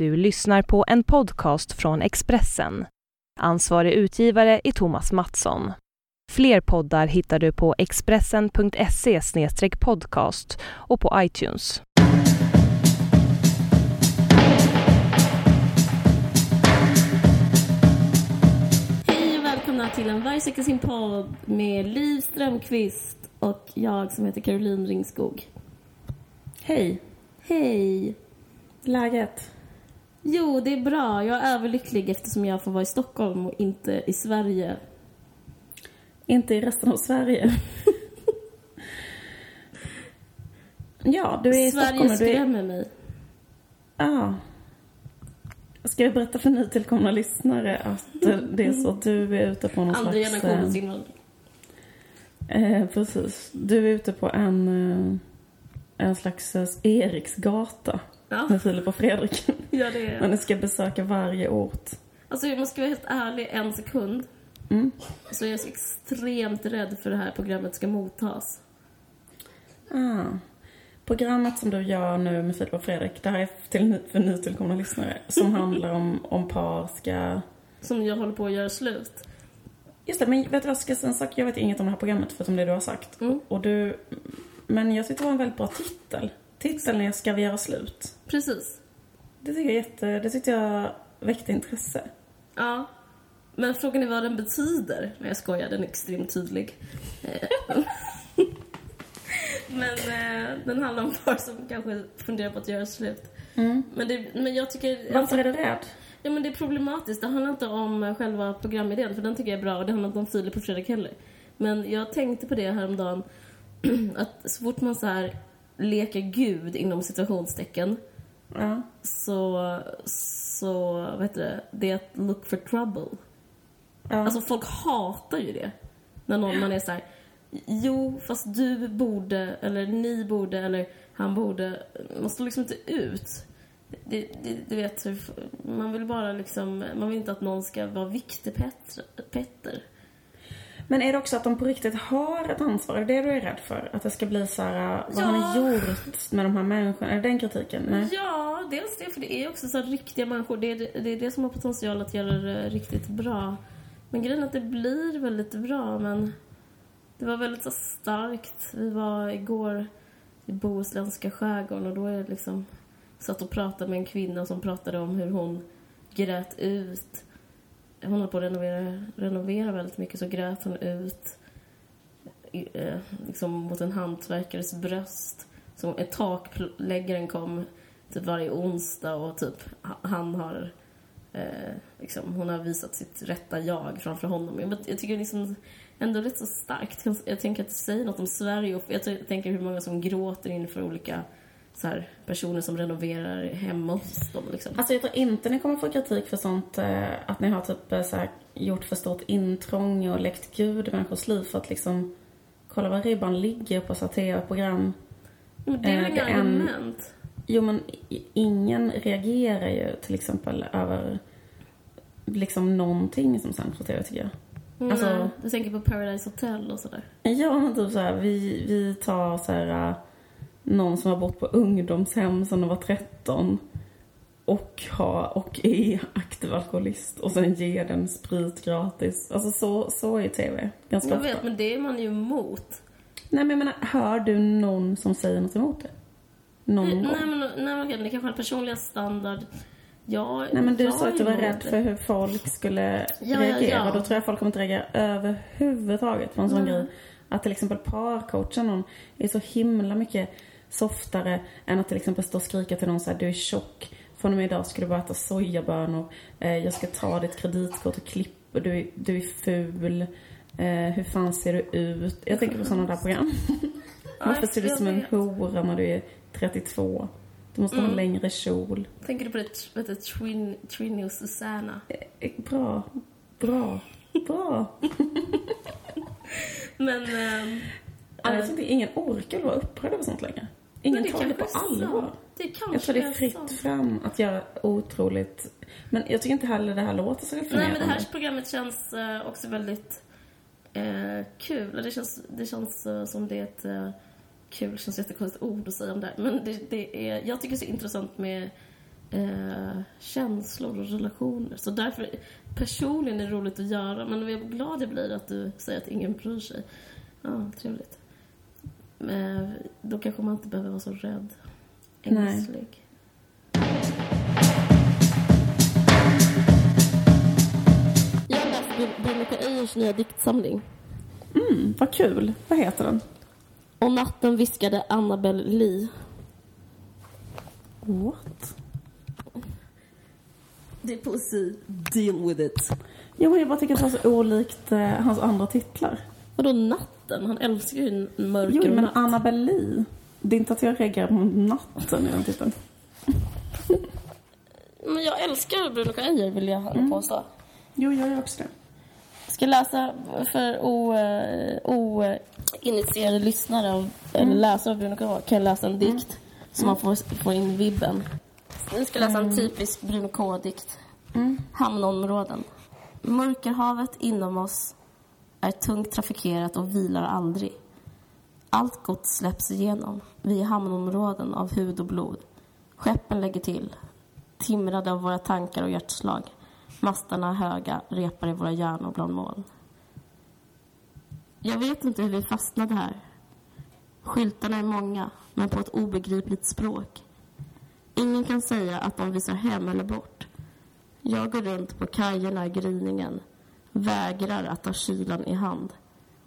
Du lyssnar på en podcast från Expressen. Ansvarig utgivare är Thomas Mattsson. Fler poddar hittar du på expressen.se podcast och på iTunes. Hej och välkomna till en Varje vecka sin podd med Liv Strömqvist och jag som heter Caroline Ringskog. Hej, Hej! läget? Jo, det är bra. Jag är överlycklig eftersom jag får vara i Stockholm och inte i Sverige. Inte i resten av Sverige. ja, du är i Sverige Stockholm och du är... skrämmer mig. Ah. Ska jag berätta för nytillkomna lyssnare att eh, det är så att du är ute på någon Andra slags... generationens invandring. Eh, precis. Du är ute på en, eh, en slags eh, Eriksgata Ja, med Filip och Fredrik. ja det När är ni ska besöka varje ort. Alltså jag måste vara helt ärlig en sekund. Mm. Så jag är så extremt rädd för det här programmet ska mottas. Ah. Programmet som du gör nu med Filip och Fredrik, det här är till, för nytillkomna lyssnare, som handlar om, om par ska... Som jag håller på att göra slut. Just det, men vet du vad jag ska säga en sak? Jag vet inget om det här programmet förutom det du har sagt. Mm. Och du... Men jag tyckte det var en väldigt bra titel. Titeln är Ska vi göra slut? Precis. Det tycker jag jätte... Det tyckte jag väckte intresse. Ja. Men frågan är vad den betyder. Jag skojar. Den är extremt tydlig. Eh, Men eh, den handlar om par som kanske funderar på att göra slut. Men, det, men jag tycker... Varför är du rädd? Ja, men det är problematiskt. Det handlar inte om själva programidén, för den tycker jag är bra. Och det handlar inte om Filip och Fredrik heller. Men jag tänkte på det häromdagen. att så fort man så här leker gud inom situationstecken Ja. så, så vad heter det, det är att look for trouble. ja. Alltså folk hatar ju det. När någon man är så här, jo fast du borde, eller ni borde, eller han borde. Man står liksom inte ut. Det, det, du vet, man vill bara liksom, man vill inte att någon ska vara viktig Petter. Petter. Men är det också att de på riktigt har ett ansvar? Är det du är rädd för? Att det ska bli så här, vad har Ja. ni gjort med de här människorna? Är det den kritiken? Nej. Ja, dels det, för det är också så här riktiga människor. Det är det, det är det som har potential att göra det riktigt bra. Men grejen är att det blir väldigt bra, men det var väldigt så starkt. Vi var igår i Bohuslänska skärgården och då är det liksom satt och pratade med en kvinna som pratade om hur hon grät ut. Hon höll på att renovera, renovera väldigt mycket, så grät hon ut eh, liksom mot en hantverkares bröst. Så ett takläggaren kom typ varje onsdag och typ han har eh, liksom, hon har visat sitt rätta jag framför honom. Jag, jag tycker liksom ändå rätt så starkt. Jag- tänker att det säger något om Sverige och jag tänker hur många som gråter inför olika så här, personer som renoverar hemma hos dem. Liksom. Alltså jag tror inte ni kommer få kritik för sånt, eh, att ni har typ eh, så här, gjort för stort intrång och läckt gud i människors liv för att liksom kolla var ribban ligger på så tv-program. Men det är eh, väl det inga en- argument? Jo men ingen reagerar ju till exempel över liksom någonting som sänds på tv tycker jag. Mm, alltså- du tänker på Paradise Hotel och sådär? Ja men typ så här, vi, vi tar så här eh, någon som har bott på ungdomshem sedan de var 13 och, har, och är aktiv alkoholist och sen ger den sprit gratis. Alltså så, så är tv ganska Jag ofta. vet, men det är man ju emot. Nej men jag menar, hör du någon som säger något emot det? Någon Nej, gång? nej, men, nej, men okej, det kanske är personliga standard. Jag, Nej men du sa att du var rädd för hur folk skulle Ja, ja, reagera. ja. Då tror jag folk kommer inte reagera överhuvudtaget på en sån Nej. grej. Att till exempel parcoacha någon är så himla mycket softare än att till exempel stå och skrika till någon så här, du är tjock. Från och med idag ska du bara äta sojabönor. Eh, jag ska ta ditt kreditkort och klippa. Du är, du är ful. Eh, hur fan ser du ut? Jag tänker på sådana där program. Varför ser du ut som en hora när du är 32? Du måste ha Mm. en längre kjol. Tänker du på det, vet du, Trin, Trini och Susanna? Eh, Bra. Bra. Bra. Men... ehm, Ja, jag eh, inte ingen orkar vara upprörd över sånt längre. Ingen tar det på är allvar. Det Jag tror det är sant. fritt fram att göra otroligt... Men jag tycker inte heller det här låter så Nej, men det här programmet känns eh, också väldigt eh, kul. Det känns, det känns eh, som det är ett eh, kul, känns jättekonstigt ord att säga om det här. Men det, det är, jag tycker det är så intressant med eh, känslor och relationer. Så därför, personligen är det roligt att göra, men vad glad jag blir att du säger att ingen bryr sig. Ja, trevligt. Men då kanske man inte behöver vara så rädd, Nej. ängslig. Jag har läst Veronica Eijers nya diktsamling. Mm, vad kul. Vad heter den? Och natten viskade Annabel Lee. What? Det är poesi. Deal with it. Jo, men jag bara tycker att det var så olikt eh, hans andra titlar. Vadå natten? Han älskar ju mörker Jo, men natt. Annabelle. Det är inte att jag reagerar på natten i den titeln. Men jag älskar Veronica Eijer vill jag mm. påstå. Jo, jag gör också det. Ska läsa för oinitierade o, lyssnare av, eller läsare av Bruno K kan jag läsa en dikt så man får, får in vibben. Nu ska jag läsa en typisk Bruno K-dikt. Hamnområden. Mörkerhavet inom oss är tungt trafikerat och vilar aldrig. Allt gott släpps igenom. Vi är hamnområden av hud och blod. Skeppen lägger till, timrade av våra tankar och hjärtslag. Mastarna är höga, repar i våra hjärnor bland moln. Jag vet inte hur vi fastnade här. Skyltarna är många, men på ett obegripligt språk. Ingen kan säga att de visar hem eller bort. Jag går runt på kajerna i gryningen, vägrar att ta kylan i hand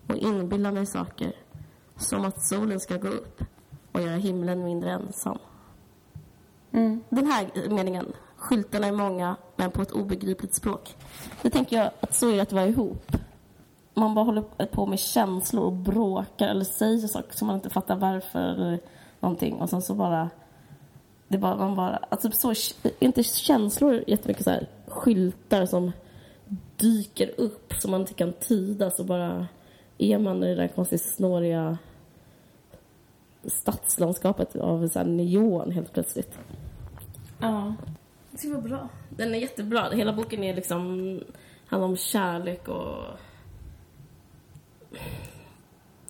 och inbillar mig saker, som att solen ska gå upp och göra himlen mindre ensam. Den här meningen, skyltarna är många, men på ett obegripligt språk. Det tänker jag att så är det att vara ihop. Man bara håller på med känslor och bråkar eller säger saker som man inte fattar varför eller någonting och sen så bara det bara, man bara, alltså så, inte känslor jättemycket så här skyltar som dyker upp som man inte kan tyda så bara är man i det där konstigt snåriga stadslandskapet av så här neon helt plötsligt. Ja. Det var bra. Den är jättebra. Hela boken är liksom handlar om kärlek och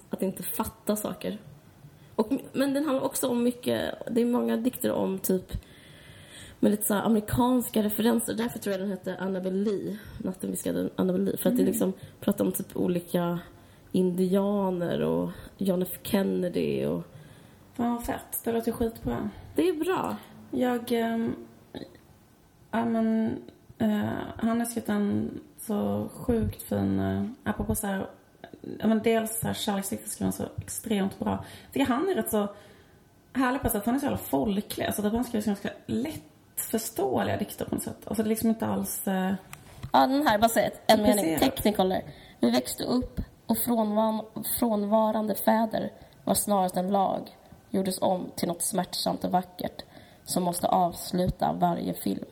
att inte fatta saker. Och, men den handlar också om mycket, det är många dikter om typ med lite så amerikanska referenser. Därför tror jag den hette Annabelle Lee. Natten viskade Annabelle Lee. För att det liksom pratar om typ olika indianer och John F Kennedy och vad fett. Det låter skitbra. det är bra. Jag... ehm, ja, men... eh, han har skrivit en så sjukt fin... Uh, apropå så här... Ja, men dels så här kärleksdikter skriver han så extremt bra. Jag tycker han är rätt så härlig på ett sätt. Han är så jävla folklig. Alltså typ han skriver så ganska lättförståeliga dikter på något sätt. Alltså det är liksom inte alls... eh, Ja, den här, bara ett- en mening. Technicolor. Vi växte upp och frånvan, frånvarande fäder var snarast en lag. Gjordes om till något smärtsamt och vackert som måste avsluta varje film.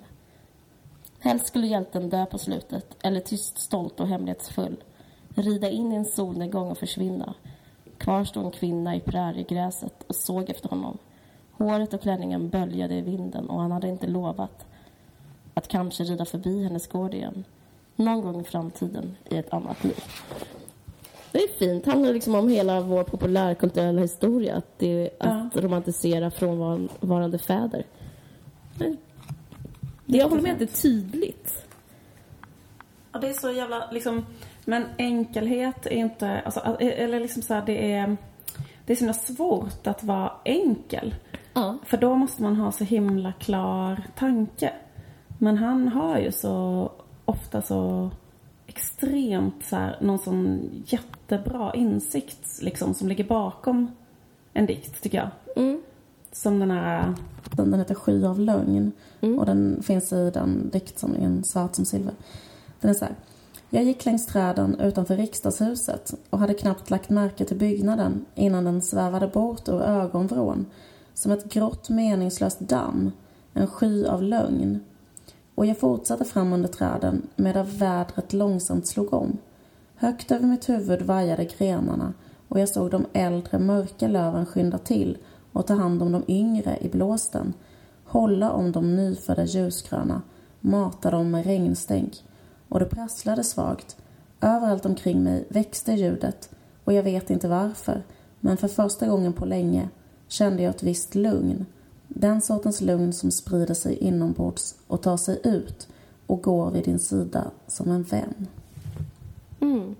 Helst skulle hjälten dö på slutet, eller tyst, stolt och hemlighetsfull. Rida in i en solnedgång och försvinna. Kvar stod en kvinna i präriegräset och såg efter honom. Håret och klänningen böljade i vinden och han hade inte lovat att kanske rida förbi hennes gård igen. Någon gång i framtiden i ett annat liv. Det är fint. Det handlar liksom om hela vår populärkulturella historia. Att, det, att romantisera frånvarande fäder. Men Jag håller med att det är tydligt. Ja, det är så jävla liksom... Men enkelhet är inte... Alltså, eller liksom så här, det är... Det är så svårt att vara enkel. Ja. För då måste man ha så himla klar tanke. Men han har ju så ofta så extremt så här, någon sån jättebra insikt liksom som ligger bakom en dikt tycker jag. Mm. Som den här, den, den heter Sky av lögn. Mm. Och den finns i den diktsamlingen Svart som silver. Den är så här. Jag gick längs träden utanför riksdagshuset och hade knappt lagt märke till byggnaden innan den svävade bort ur ögonvrån som ett grått meningslöst damm, en sky av lögn. Och jag fortsatte fram under träden medan vädret långsamt slog om. Högt över mitt huvud vajade grenarna och jag såg de äldre mörka löven skynda till och ta hand om de yngre i blåsten, hålla om de nyfödda ljusgröna, mata dem med regnstänk. Och det prasslade svagt. Överallt omkring mig växte ljudet och jag vet inte varför, men för första gången på länge kände jag ett visst lugn Den sortens lugn som sprider sig inombords och tar sig ut och går vid din sida som en vän. Mm.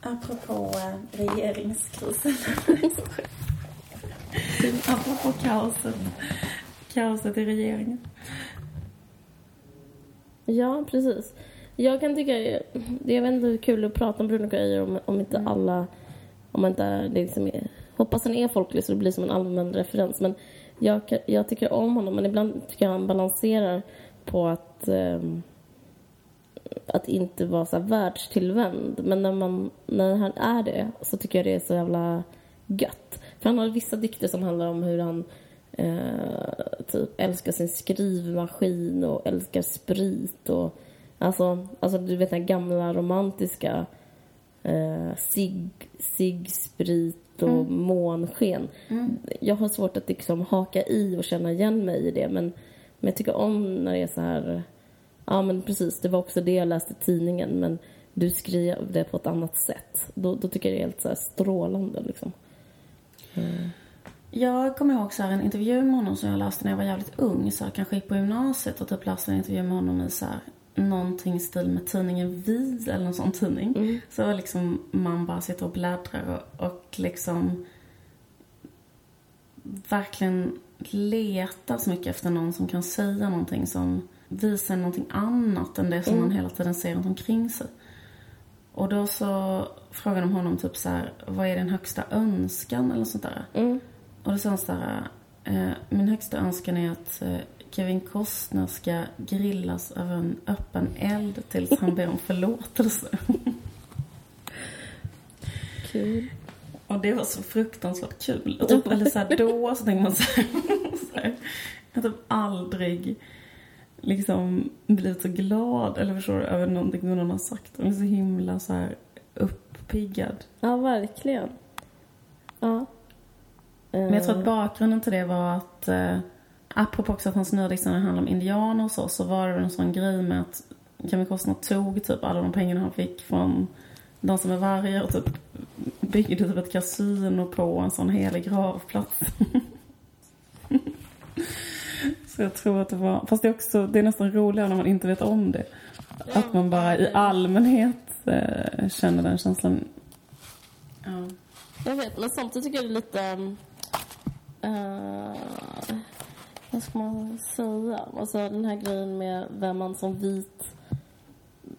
Apropå eh, regeringskrisen. Apropå kaoset. Kaoset i regeringen. Ja, precis. Jag kan tycka det är väldigt kul att prata om Bruno Greijer om, om inte alla... Om inte det liksom är, hoppas han är folklig så det blir som en allmän referens. Men jag, jag tycker om honom, men ibland tycker jag han balanserar på att... eh, att inte vara så här världstillvänd. Men när, man, när han är det så tycker jag det är så jävla gött. För han har vissa dikter som handlar om hur han eh, typ älskar sin skrivmaskin och älskar sprit och alltså, alltså du vet den här gamla romantiska eh, sig, sig, sprit och månsken. Jag har svårt att liksom haka i och känna igen mig i det men, men jag tycker om när det är så här Ja men precis, det var också det jag läste i tidningen men du skrev det på ett annat sätt. Då, då tycker jag det är helt så strålande liksom. Jag kommer ihåg så en intervju med honom som jag läste när jag var jävligt ung. Så här, kanske gick på gymnasiet och typ läste en intervju med honom i så här, någonting i stil med tidningen Vi eller någon sån tidning. Så det var liksom man bara sitter och bläddrar och, och liksom verkligen letar så mycket efter någon som kan säga någonting som visar någonting annat än det som man hela tiden ser runt omkring sig. Och då så frågade de honom typ så här, vad är din högsta önskan eller sånt där. Mm. Och då sa han så här, eh, min högsta önskan är att eh, Kevin Costner ska grillas över en öppen eld tills han ber om förlåtelse. Kul. Och det var så fruktansvärt kul. Typ, eller så här, då så tänkte man så här, så här jag har typ aldrig liksom blivit så glad, eller förstår du, över någonting någon har sagt. Jag är så himla så här uppiggad. Ja, verkligen. Ja. Men jag tror att bakgrunden till det var att, eh, apropå också att hans nya det handlar om indianer och så, så var det väl en sån grej med att Kevin Costner tog typ alla de pengarna han fick från De som är vargar och typ byggde typ ett kasino på en sån helig gravplats. så jag tror att det var, fast det är också, det är nästan roligare när man inte vet om det. Att man bara i allmänhet eh, känner den känslan. Ja. Jag vet, men samtidigt tycker jag det är lite... Uh, vad ska man säga? Alltså den här grejen med vem man som vit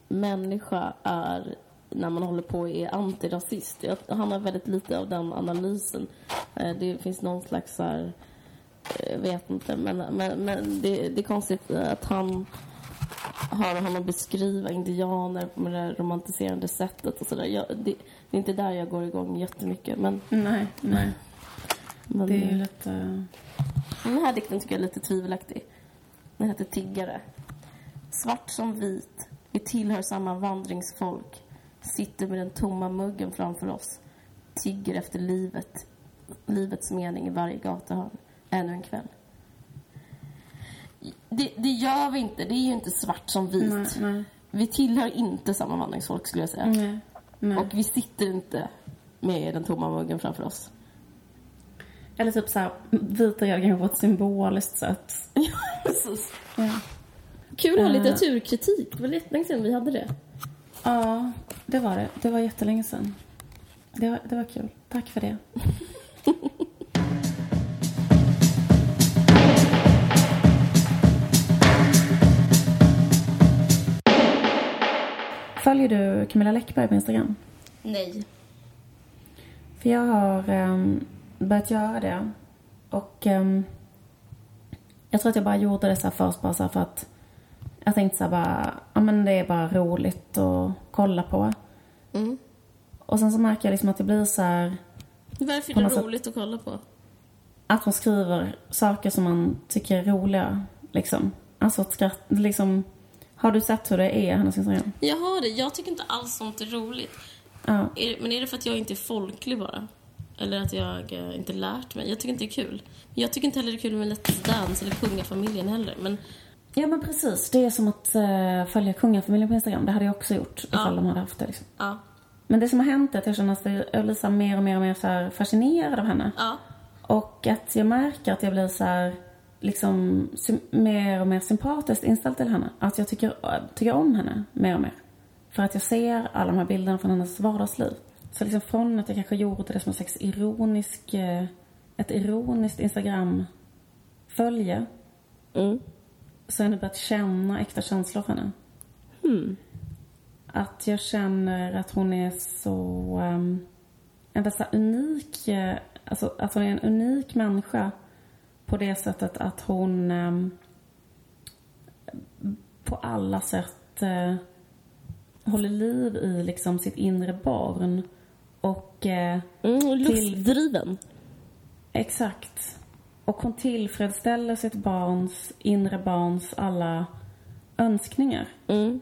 människa är när man håller på och är antirasist. Han har väldigt lite av den analysen. Eh, det finns någon slags så här, eh, vet inte, men, men, men det, det är konstigt att han höra honom beskriva indianer på det romantiserande sättet och sådär. Det, det är inte där jag går igång jättemycket. Men, Nej, nej. men Det är ju lite... den här dikten tycker jag är lite tvivelaktig. Den heter Tiggare. Svart som vit, vi tillhör samma vandringsfolk. Sitter med den tomma muggen framför oss. Tigger efter livet, livets mening i varje gatuhörn. Ännu en kväll. Det, det gör vi inte. Det är ju inte svart som vit. Nej, nej. Vi tillhör inte samma vandringsfolk skulle jag säga. Nej. Och vi sitter inte med den tomma muggen framför oss. Eller typ såhär, vita jag kanske på ett symboliskt sätt. Precis. Ja. Kul att ha Eh. litteraturkritik. Det var jättelänge sedan vi hade det. ja, det var det. Det var jättelänge sedan. Det var, det var kul. Tack för det. Följer du Camilla Läckberg på Instagram? Nej. För jag har ehm, börjat göra det. Och ehm, jag tror att jag bara gjorde det så först bara så för att jag tänkte så bara, ja men det är bara roligt att kolla på. Mm. Och sen så märker jag liksom att det blir så här Varför är det roligt att kolla på? att hon skriver saker som man tycker är roliga. Liksom. Alltså att skratt, liksom. Har du sett hur det är, hennes Instagram? Jag har det. Jag tycker inte alls sånt är roligt. Ja. Är det, men är det för att jag inte är folklig bara? Eller att jag eh, inte lärt mig? Jag tycker inte det är kul. Jag tycker inte heller det är kul med Let's Dance eller Kungafamiljen heller. Men Ja men precis, det är som att uh, följa kungafamiljen på Instagram. Det hade jag också gjort ifall de hade haft det liksom. ja, Men det som har hänt är att jag känner att jag blir så mer och mer och mer så fascinerad av henne. ja. Och att jag märker att jag blir så här liksom mer och mer sympatiskt inställd till henne. Att jag tycker, tycker om henne mer och mer. För att jag ser alla de här bilderna från hennes vardagsliv. Så liksom från att jag kanske gjorde det som en slags ironisk, eh, ett ironiskt Instagram-följe Mm. så har jag nu börjat känna äkta känslor för henne. Hmm. Att jag känner att hon är så... Um, en här unik... eh, Alltså att hon är en unik människa på det sättet att hon ehm, på alla sätt eh, håller liv i liksom sitt inre barn. Och eh, Mm, lustdriven. exakt. Och hon tillfredsställer sitt barns, inre barns alla önskningar. Mm.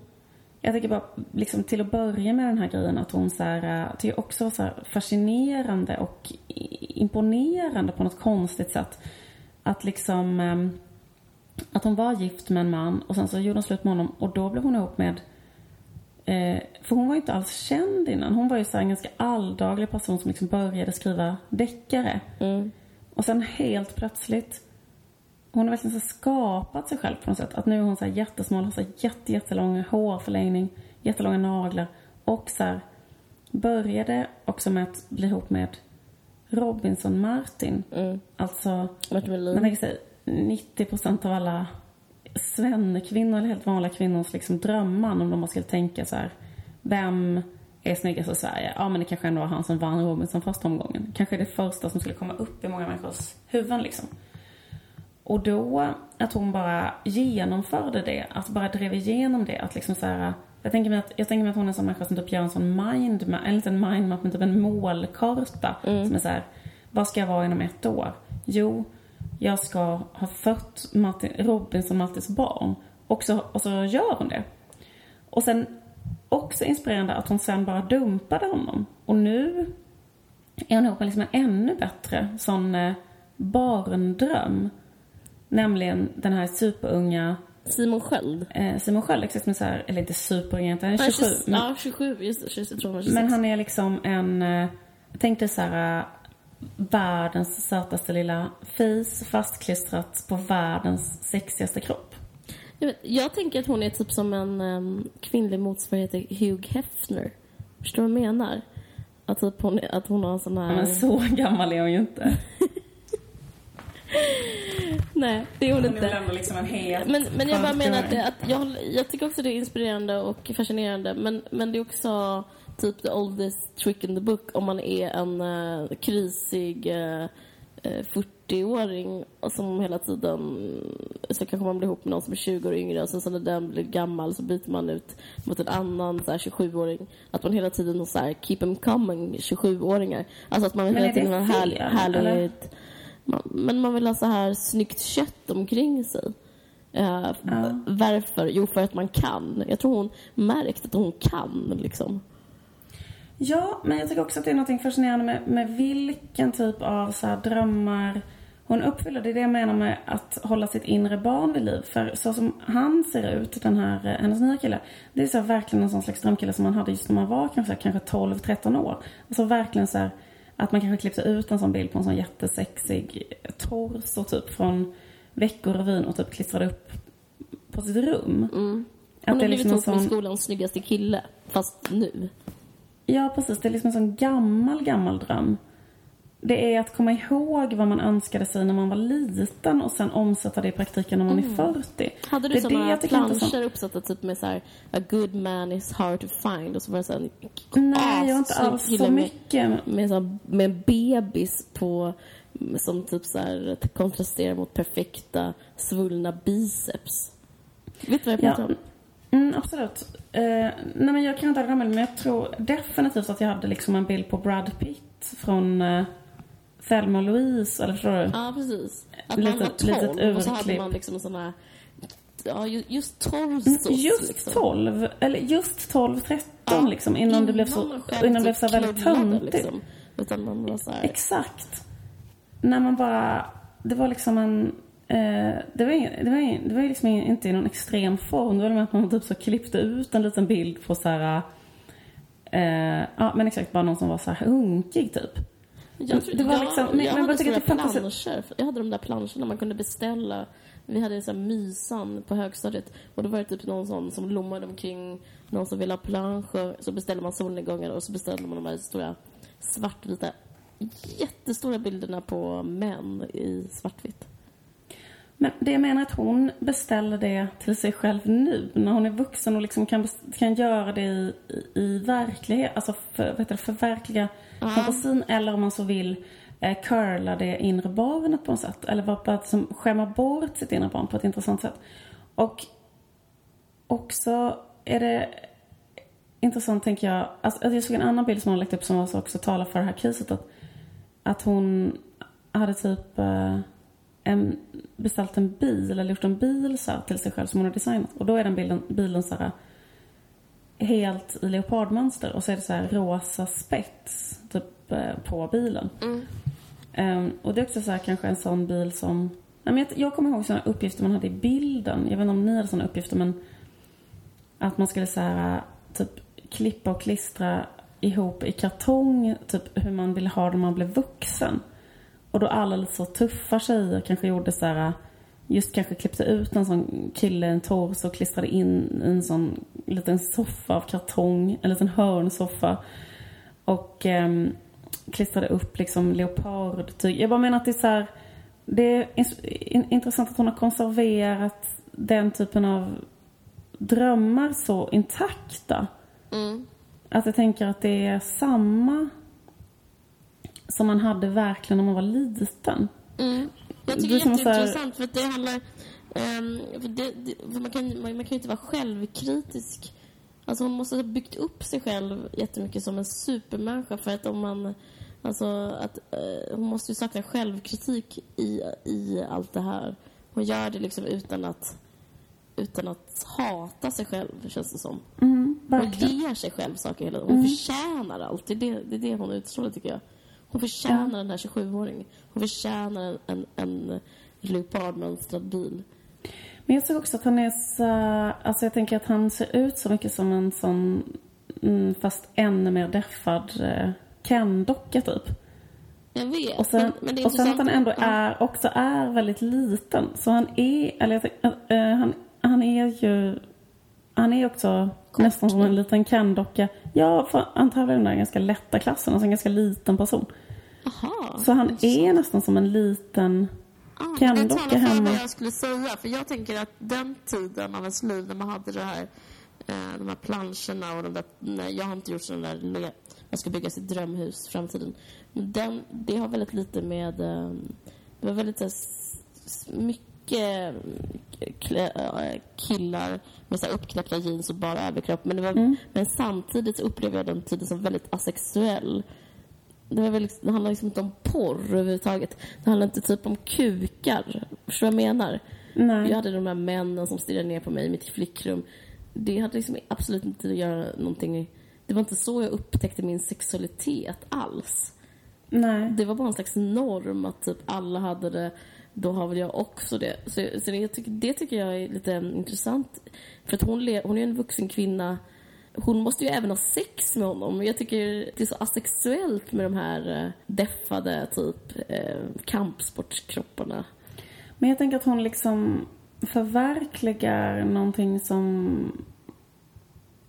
Jag tänker bara liksom till att börja med den här grejen att hon så här, äh, tycker också var så fascinerande och imponerande på något konstigt sätt. Att liksom ehm, att hon var gift med en man och sen så gjorde hon slut med honom och då blev hon ihop med eh, för hon var inte alls känd innan. Hon var ju så en ganska alldaglig person som liksom började skriva deckare. Mm. Och sen helt plötsligt hon har verkligen så skapat sig själv på något sätt. Att nu är hon så här jättesmal, har så jätte, jättelång hårförlängning, jättelånga naglar. Och så här, började också med att bli ihop med Robinson Martin. Mm. Alltså, Martin man tänker sig 90 procent av alla svennekvinnor eller helt vanliga kvinnors liksom drömmar om de skulle tänka så här. Vem är snyggast i Sverige? Ja men det kanske ändå var han som vann Robinson första omgången. Kanske det första som skulle komma upp i många människors huvuden liksom. Och då att hon bara genomförde det, att bara drev igenom det, att liksom så här, jag tänker mig att, jag tänker mig att hon är en sån människa som typ gör en sån mindmap, en liten mindmap med typ en målkarta som är så här, vad ska jag vara inom ett år? Jo, jag ska ha fött Martin, Robinson Martins barn. Och så, och så gör hon det. Och sen också inspirerande att hon sen bara dumpade honom. Och nu är hon ihop med liksom en ännu bättre sån eh, barndröm. Nämligen den här superunga Simon Sköld. eh, Simon Sköld, exakt som är så här, eller inte superunga egentligen, han är Nej, 27. 20 Men, Ja, 27. Just det, 26, jag tror han var 26. men han är liksom en, eh, jag tänkte så här, eh, världens sötaste lilla fis fastklistrat på världens sexigaste kropp. Jag, vet, jag tänker att hon är typ som en um, kvinnlig motsvarighet till Hugh Hefner. Förstår du vad jag menar? Att, typ hon, att hon har en sån här... Men så gammal är hon ju inte. Nej, det är hon Hon är väl inte. ändå liksom en het Men, men jag bara menar att, det, att jag, jag tycker också det är inspirerande och fascinerande. Men, men det är också typ the oldest trick in the book om man är en uh, krisig uh, 40-åring och som hela tiden så kanske man blir ihop med någon som är 20 år yngre och sen så när den blir gammal så byter man ut mot en annan så här 27-åring. Att man hela tiden så här keep them coming 27-åringar. Alltså att man Men hela tiden har härlig, härlighet. Man, men man vill ha så här snyggt kött omkring sig. Eh, Ja. Varför? Jo, för att man kan. Jag tror hon märkt att hon kan, liksom. Ja, men jag tycker också att det är något fascinerande med, med vilken typ av så här drömmar hon uppfyller. Det är det jag menar med att hålla sitt inre barn vid liv. För så som han ser ut, den här, eh, hennes nya kille. Det är så verkligen en sån slags drömkille som man hade just när man var kanske, kanske 12-13 år. Alltså verkligen så här att man kanske klippte ut en sån bild på en sån jättesexig torso typ från Veckorevyn och typ klistrade upp på sitt rum. Mm. Hon det har är blivit liksom ihop med sån... skolans snyggaste kille, fast nu. Ja, precis. Det är liksom en sån gammal, gammal dröm. Det är att komma ihåg vad man önskade sig när man var liten och sen omsätta det i praktiken när man är 40. Hade du det är det planscher uppsatta typ med så här A good man is hard to find och så var det så här Nej, jag har inte alls så med- mycket. Med, så här, med en bebis på som typ så här kontrasterar mot perfekta svullna biceps. Vet du vad jag pratar Ja, om? Mm, absolut. Eh, nej, men jag kan inte med, men jag tror definitivt att jag hade liksom en bild på Brad Pitt från uh, Thelma och Louise, eller förstår du? Ja, precis. Att Litet- var litet 12 och så hade man liksom en sån här... Ja, ju- just 12 Mm, sås, Just liksom. 12, eller just 12, 13 Ja, liksom, innan, det blev så, innan det blev så väldigt knullade, töntigt. Liksom. Utan man var så här... Exakt. När man bara, det var liksom en, eh, det var, ingen, det var, ingen, det var liksom ingen, inte i någon extrem form. Det var med att man typ så klippte ut en liten bild på så här, eh, ja men exakt bara någon som var så här hunkig typ. Jag, tror, Det var jag, liksom- men- jag men hade fanns- planscher. Jag hade de där planscherna man kunde beställa. Vi hade så här mysan på högstadiet. Och då var det typ någon sån som lommade omkring. Någon som ville ha planscher. Så beställde man solnedgångar och så beställde man de här stora svartvita jättestora bilderna på män i svartvitt. Men det jag menar är att hon beställer det till sig själv nu, när hon är vuxen och liksom kan, kan göra det i, i, verklighet, alltså för, heter det, förverkliga fantasin eller om man så vill eh, curla det inre barnet på något sätt. Eller vara på att som, skämma bort sitt inre barn på ett intressant sätt. Och också är det intressant tänker jag, alltså, jag såg en annan bild som hon lagt upp som också talar för det här caset. Att, att hon hade typ eh, en, beställt en bil eller gjort en bil så här, till sig själv som hon har designat. Och då är den bilden, bilen så här helt i leopardmönster och så är det så här rosa spets typ eh, på bilen. Ehm, och det är också så här kanske en sån bil som Nej, men jag, jag kommer ihåg sådana uppgifter man hade i bilden. Jag vet inte om ni hade sådana uppgifter men att man skulle så här, typ klippa och klistra ihop i kartong typ hur man ville ha det när man blev vuxen. Och då alla lite så tuffa tjejer kanske gjorde så här just kanske klippte ut en sån kille, en torso och klistrade in en sån liten soffa av kartong, en liten hörnsoffa. Och ehm, klistrade upp liksom leopardtyg. Jag bara menar att det är så här, det är intressant att hon har konserverat den typen av drömmar så intakta. Mm. Att jag tänker att det är samma som man hade verkligen när man var liten. Mm. Jag tycker det är jätteintressant för att det handlar... ehm, för det, det, för man, kan, man, man kan ju inte vara självkritisk. Alltså hon måste ha byggt upp sig själv jättemycket som en supermänniska för att om man... Alltså att eh, hon måste ju sakna självkritik i, i allt det här. Hon gör det liksom utan att utan att hata sig själv, känns det som. Mm, Hon ger sig själv saker hela Hon förtjänar allt. Det är det, det är det hon utstrålar, tycker jag. Hon förtjänar den här 27-åringen. Hon förtjänar en, en, en leopardmönstrad bil. Men jag tycker också att han är så... Alltså jag tänker att han ser ut så mycket som en sån... Mm, fast ännu mer deffad eh, Ken-docka typ. Jag vet, Och sen, men, men det är och sen att han ändå Ja. är, också är väldigt liten. Så han är, eller jag eh, han, han är ju, han är också nästan som en liten Ken-docka. Ja, för han tävlar i den där ganska lätta klassen, alltså en ganska liten person. Aha. Så han är nästan som en liten Ah, men Ken det hemma. vad jag skulle säga. För jag tänker att den tiden av ens liv när man hade det här, eh, de här planscherna och de där, nej, jag har inte gjort sådana där, le- man ska bygga sitt drömhus i framtiden. Men den, det har väldigt lite med, eh, det var väldigt så s- mycket killar med så uppknäppta jeans och bara överkropp. Men, var, Mm. men samtidigt så upplever jag den tiden som väldigt asexuell. Det, var väl, liksom- det handlar liksom inte om porr överhuvudtaget. Det handlar inte typ om kukar. Förstår du vad jag menar? Nej. Jag hade de här männen som stirrade ner på mig i mitt flickrum. Det hade liksom absolut inte att göra någonting... Det var inte så jag upptäckte min sexualitet alls. Nej. Det var bara en slags norm att typ alla hade det, då har väl jag också det. Så, så det, tycker, det tycker jag är lite intressant. För att hon, hon är en vuxen kvinna. Hon måste ju även ha sex med honom. Jag tycker det är så asexuellt med de här eh, deffade typ eh, kampsportskropparna. Men jag tänker att hon liksom förverkligar någonting som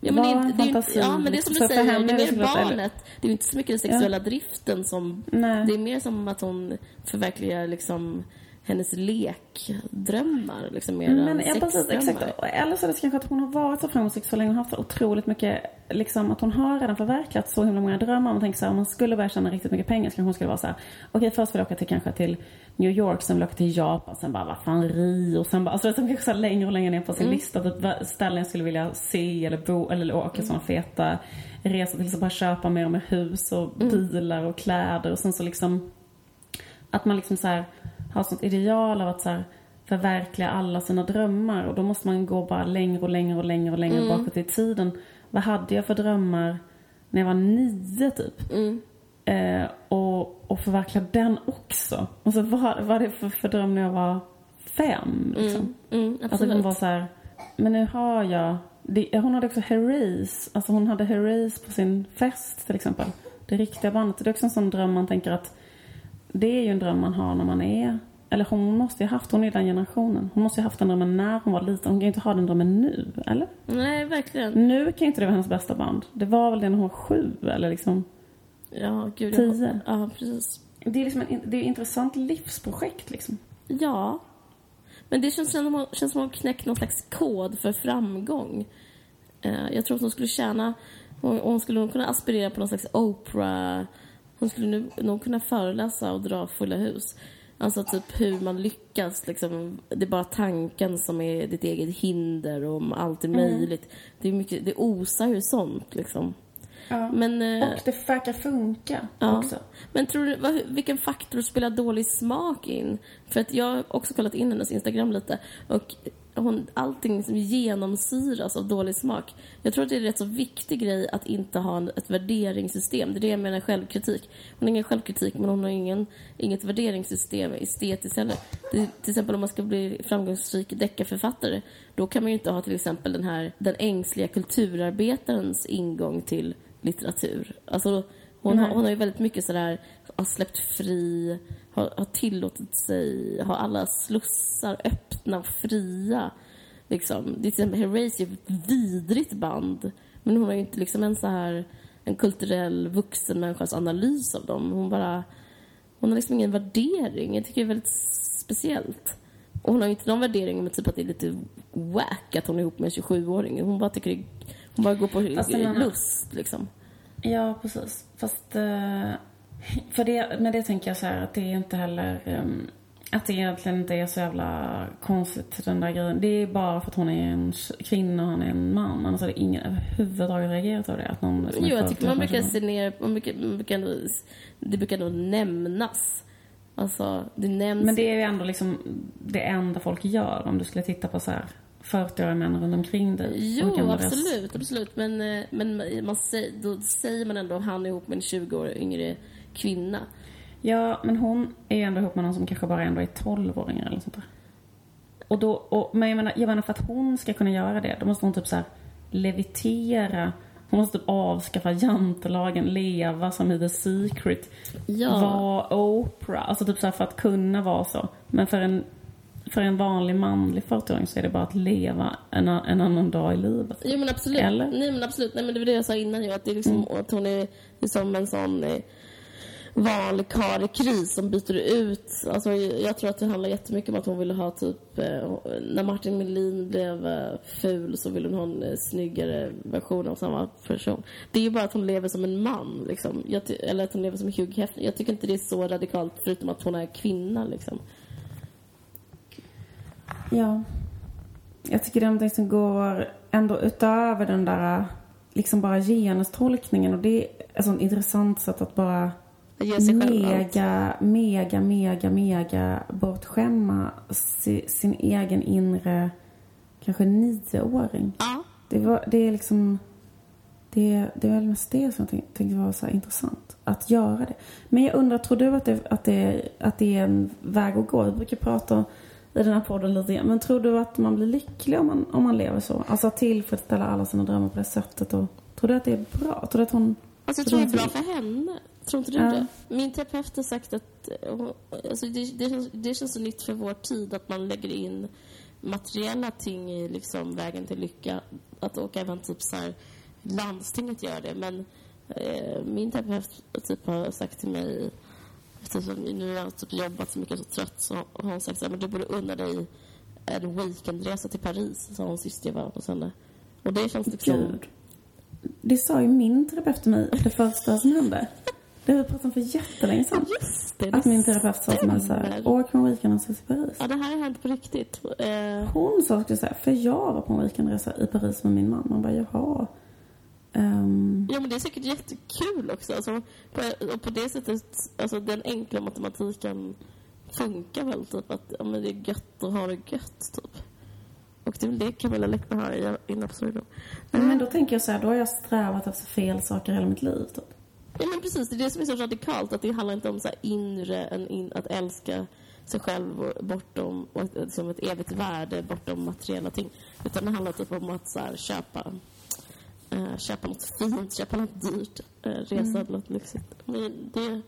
Ja men, inte- det är, inte- ja, men det är som du säger, det är mer barnet. Det är inte så mycket den sexuella driften som... Nej. Det är mer som att hon förverkligar liksom hennes lekdrömmar. Liksom mer Men än jag precis, exakt. Eller så är det kanske att hon har varit så framgångsrik så länge och haft så otroligt mycket, liksom att hon har redan förverkligat så himla många drömmar. Man tänker så här, om man skulle börja tjäna riktigt mycket pengar så kanske hon skulle vara så här, okej först vill jag åka till kanske till New York, sen vill jag åka till Japan, sen bara vad fan Rio, sen bara, alltså det är kanske så längre och längre ner på sin Mm. lista, typ ställen jag skulle vilja se eller bo, eller åka Mm. sådana feta resor till, så bara köpa mer och mer hus och Mm. bilar och kläder och sen så liksom att man liksom så här har sånt ideal av att så här förverkliga alla sina drömmar och då måste man gå bara längre och längre och längre och längre bakåt i tiden. Vad hade jag för drömmar när jag var nio typ? Mm. Eh, och, och förverkliga den också. Och så vad, hade jag för, för dröm när jag var fem? Liksom. Mm, mm, Alltså hon var så här, men nu har jag, det, hon hade också Herreys, alltså hon hade Herreys på sin fest till exempel. Det riktiga bandet. Det är också en sån dröm man tänker att det är ju en dröm man har när man är eller hon måste ju ha haft, hon är den generationen. Hon måste ju ha haft den drömmen när hon var liten. Hon kan ju inte ha den drömmen nu, eller? Nej, verkligen. Nu kan ju inte det vara hennes bästa band. Det var väl det när hon var sju, eller liksom Ja, gud. tio. Jag, ja, precis. Det är liksom en, det är ett intressant livsprojekt liksom. Ja. Men det känns som att känns som hon knäckt någon slags kod för framgång. Eh, jag tror att hon skulle tjäna... Hon, hon skulle kunna aspirera på någon slags Oprah... Hon skulle nu, nog kunna föreläsa och dra fulla hus. Alltså typ hur man lyckas. Liksom, det är bara tanken som är ditt eget hinder och om allt är möjligt. Det, är mycket, det osar ju sånt liksom. Ja. Men, eh, Och det verkar funka Ja. också. Men tror du, vad, vilken faktor spelar dålig smak in? För att jag har också kollat in hennes Instagram lite och hon, allting liksom genomsyras av dålig smak. Jag tror att det är en rätt så viktig grej att inte ha en, ett värderingssystem. Det är det jag menar självkritik. Hon har ingen självkritik men hon har ingen, inget värderingssystem estetiskt heller. Det, till exempel om man ska bli framgångsrik deckarförfattare då kan man ju inte ha till exempel den här den ängsliga kulturarbetarens ingång till litteratur. Alltså hon, har, hon har ju väldigt mycket sådär, har släppt fri, har, har tillåtit sig, har alla slussar öppna och fria. Liksom. Det är till exempel Herreys är ett vidrigt band. Men hon har ju inte liksom en så här en kulturell vuxen människas analys av dem. Hon bara, hon har liksom ingen värdering. Jag tycker det är väldigt speciellt. Och hon har ju inte någon värdering med typ att det är lite wack att hon är ihop med en 27-åring. Hon bara tycker det, hon bara går på Fast lust liksom. Ja, precis. Fast... eh, för det, med det tänker jag så här att det är inte heller... ehm, att det egentligen inte är så jävla konstigt den där grejen. Det är bara för att hon är en kvinna och han är en man. Annars hade ingen överhuvudtaget reagerat av det. Att någon Jo, jag tycker man brukar se ner, man brukar, man brukar ändå, det brukar nog nämnas. Alltså, det nämns. Men det är ju ändå liksom det enda folk gör om du skulle titta på så här 40-åriga män runt omkring dig. Jo, absolut, absolut. Men, eh, men man säger, då säger man ändå han är ihop med en 20 år yngre kvinna. Ja, men hon är ju ändå ihop med någon som kanske bara ändå är 12-åringar eller sånt där. Och då, och, men jag menar, jag menar för att hon ska kunna göra det, då måste hon typ så här levitera. Hon måste typ avskaffa jantelagen, leva som i The Secret. Ja. Vara Oprah. Alltså typ så för att kunna vara så. Men för en, för en vanlig manlig 40-åring så är det bara att leva en, en annan dag i livet. Jo men absolut. Eller? Nej men absolut. Nej men det var det jag sa innan ju. Att, det är liksom, att hon är liksom en sån vanlig karlkris kris som byter ut. Alltså, jag tror att det handlar jättemycket om att hon ville ha typ... Eh, när Martin Melin blev eh, ful så ville hon ha en eh, snyggare version av samma person. Det är ju bara att hon lever som en man liksom. Jag eller att hon lever som Hugh Hefner. Jag tycker inte det är så radikalt förutom att hon är kvinna liksom. Ja. Jag tycker det är någonting som går ändå utöver den där liksom bara genustolkningen. Och det är ett sånt intressant sätt att bara att ge sig själv mega, mega, mega, mega bortskämma si, sin egen inre, kanske nioåring. Ja. Det, var, det är liksom, det, det är väl mest det som jag tänk- tänkte var så intressant. Att göra det. Men jag undrar, tror du att det, att det, att det är en väg att gå? Vi brukar prata i den här podden lite grann. Men tror du att man blir lycklig om man, om man lever så? Alltså att tillfredsställa alla sina drömmar på det sättet. Och, tror du att det är bra? Tror du att hon... Alltså, jag tror det är bra för henne. Tror inte du Ja. det? Min terapeut har sagt att eh, alltså det, det, känns, det känns så nytt för vår tid att man lägger in materiella ting i liksom vägen till lycka. Att, och även typ så här, landstinget gör det. Men eh, min terapeut typ har sagt till mig eftersom nu har jag typ jobbat så mycket och så trött så har hon sagt så här, men du borde unna dig en weekendresa till Paris, sa hon sist jag var hos henne. Och det känns liksom... Gud. Det sa ju min terapeut till mig det första som hände. Det har vi pratat om för jättelänge sedan. Just det, Att det min terapeut sa till mig så här, på en weekendresa till Paris. Ja, det här har hänt på riktigt. Eh, Hon sa så här, för jag var på en weekendresa i Paris med min man. Man bara, jaha. Ehm, ja, men det är säkert jättekul också. Alltså, på, och på det sättet, alltså den enkla matematiken funkar väl typ att ja, men det är gött att ha det gött typ. Och det är väl det Camilla Läckberg har i in absurdum. men då tänker jag så här, då har jag strävat efter fel saker hela mitt liv. Typ. Ja, men precis. Det är det som är så radikalt. Att det handlar inte om så här inre, en in, att älska sig själv och bortom, och som ett evigt värde bortom materiella ting. Utan det handlar typ om att så här, köpa, eh, köpa något fint, köpa något dyrt, eh, resa Mm. något lyxigt. Men det,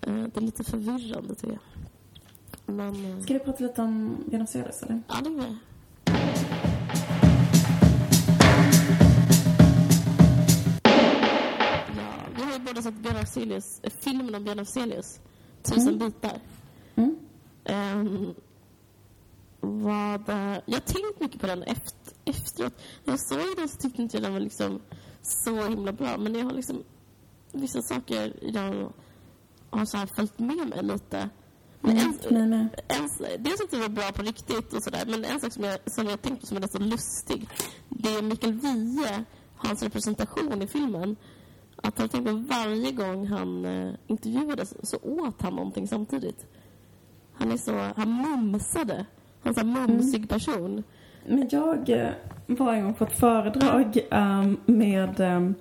Eh, det är lite förvirrande tycker jag. Men... Ska vi prata lite om Afzelius eller? Ja, det gör jag. Sett Björn Afzelius, filmen om Björn Afzelius. Tusen bitar. Mm. Ehm, vad, eh, jag har tänkt mycket på den efter, efteråt. När jag såg den så tyckte inte jag den var liksom så himla bra. Men jag har liksom vissa saker i den har så här följt med mig lite. Men Mm, en, mig med. en, dels det var bra på riktigt och sådär, men en sak som jag, som jag tänkte på som är rätt så lustig, det är Mikael Wiehe, hans representation i filmen. Att jag tänkte varje gång han eh, intervjuades så åt han någonting samtidigt. Han är så, han mumsade. Han är en Mm. mumsig person. Men jag eh, var en gång på ett föredrag ehm, med ehm,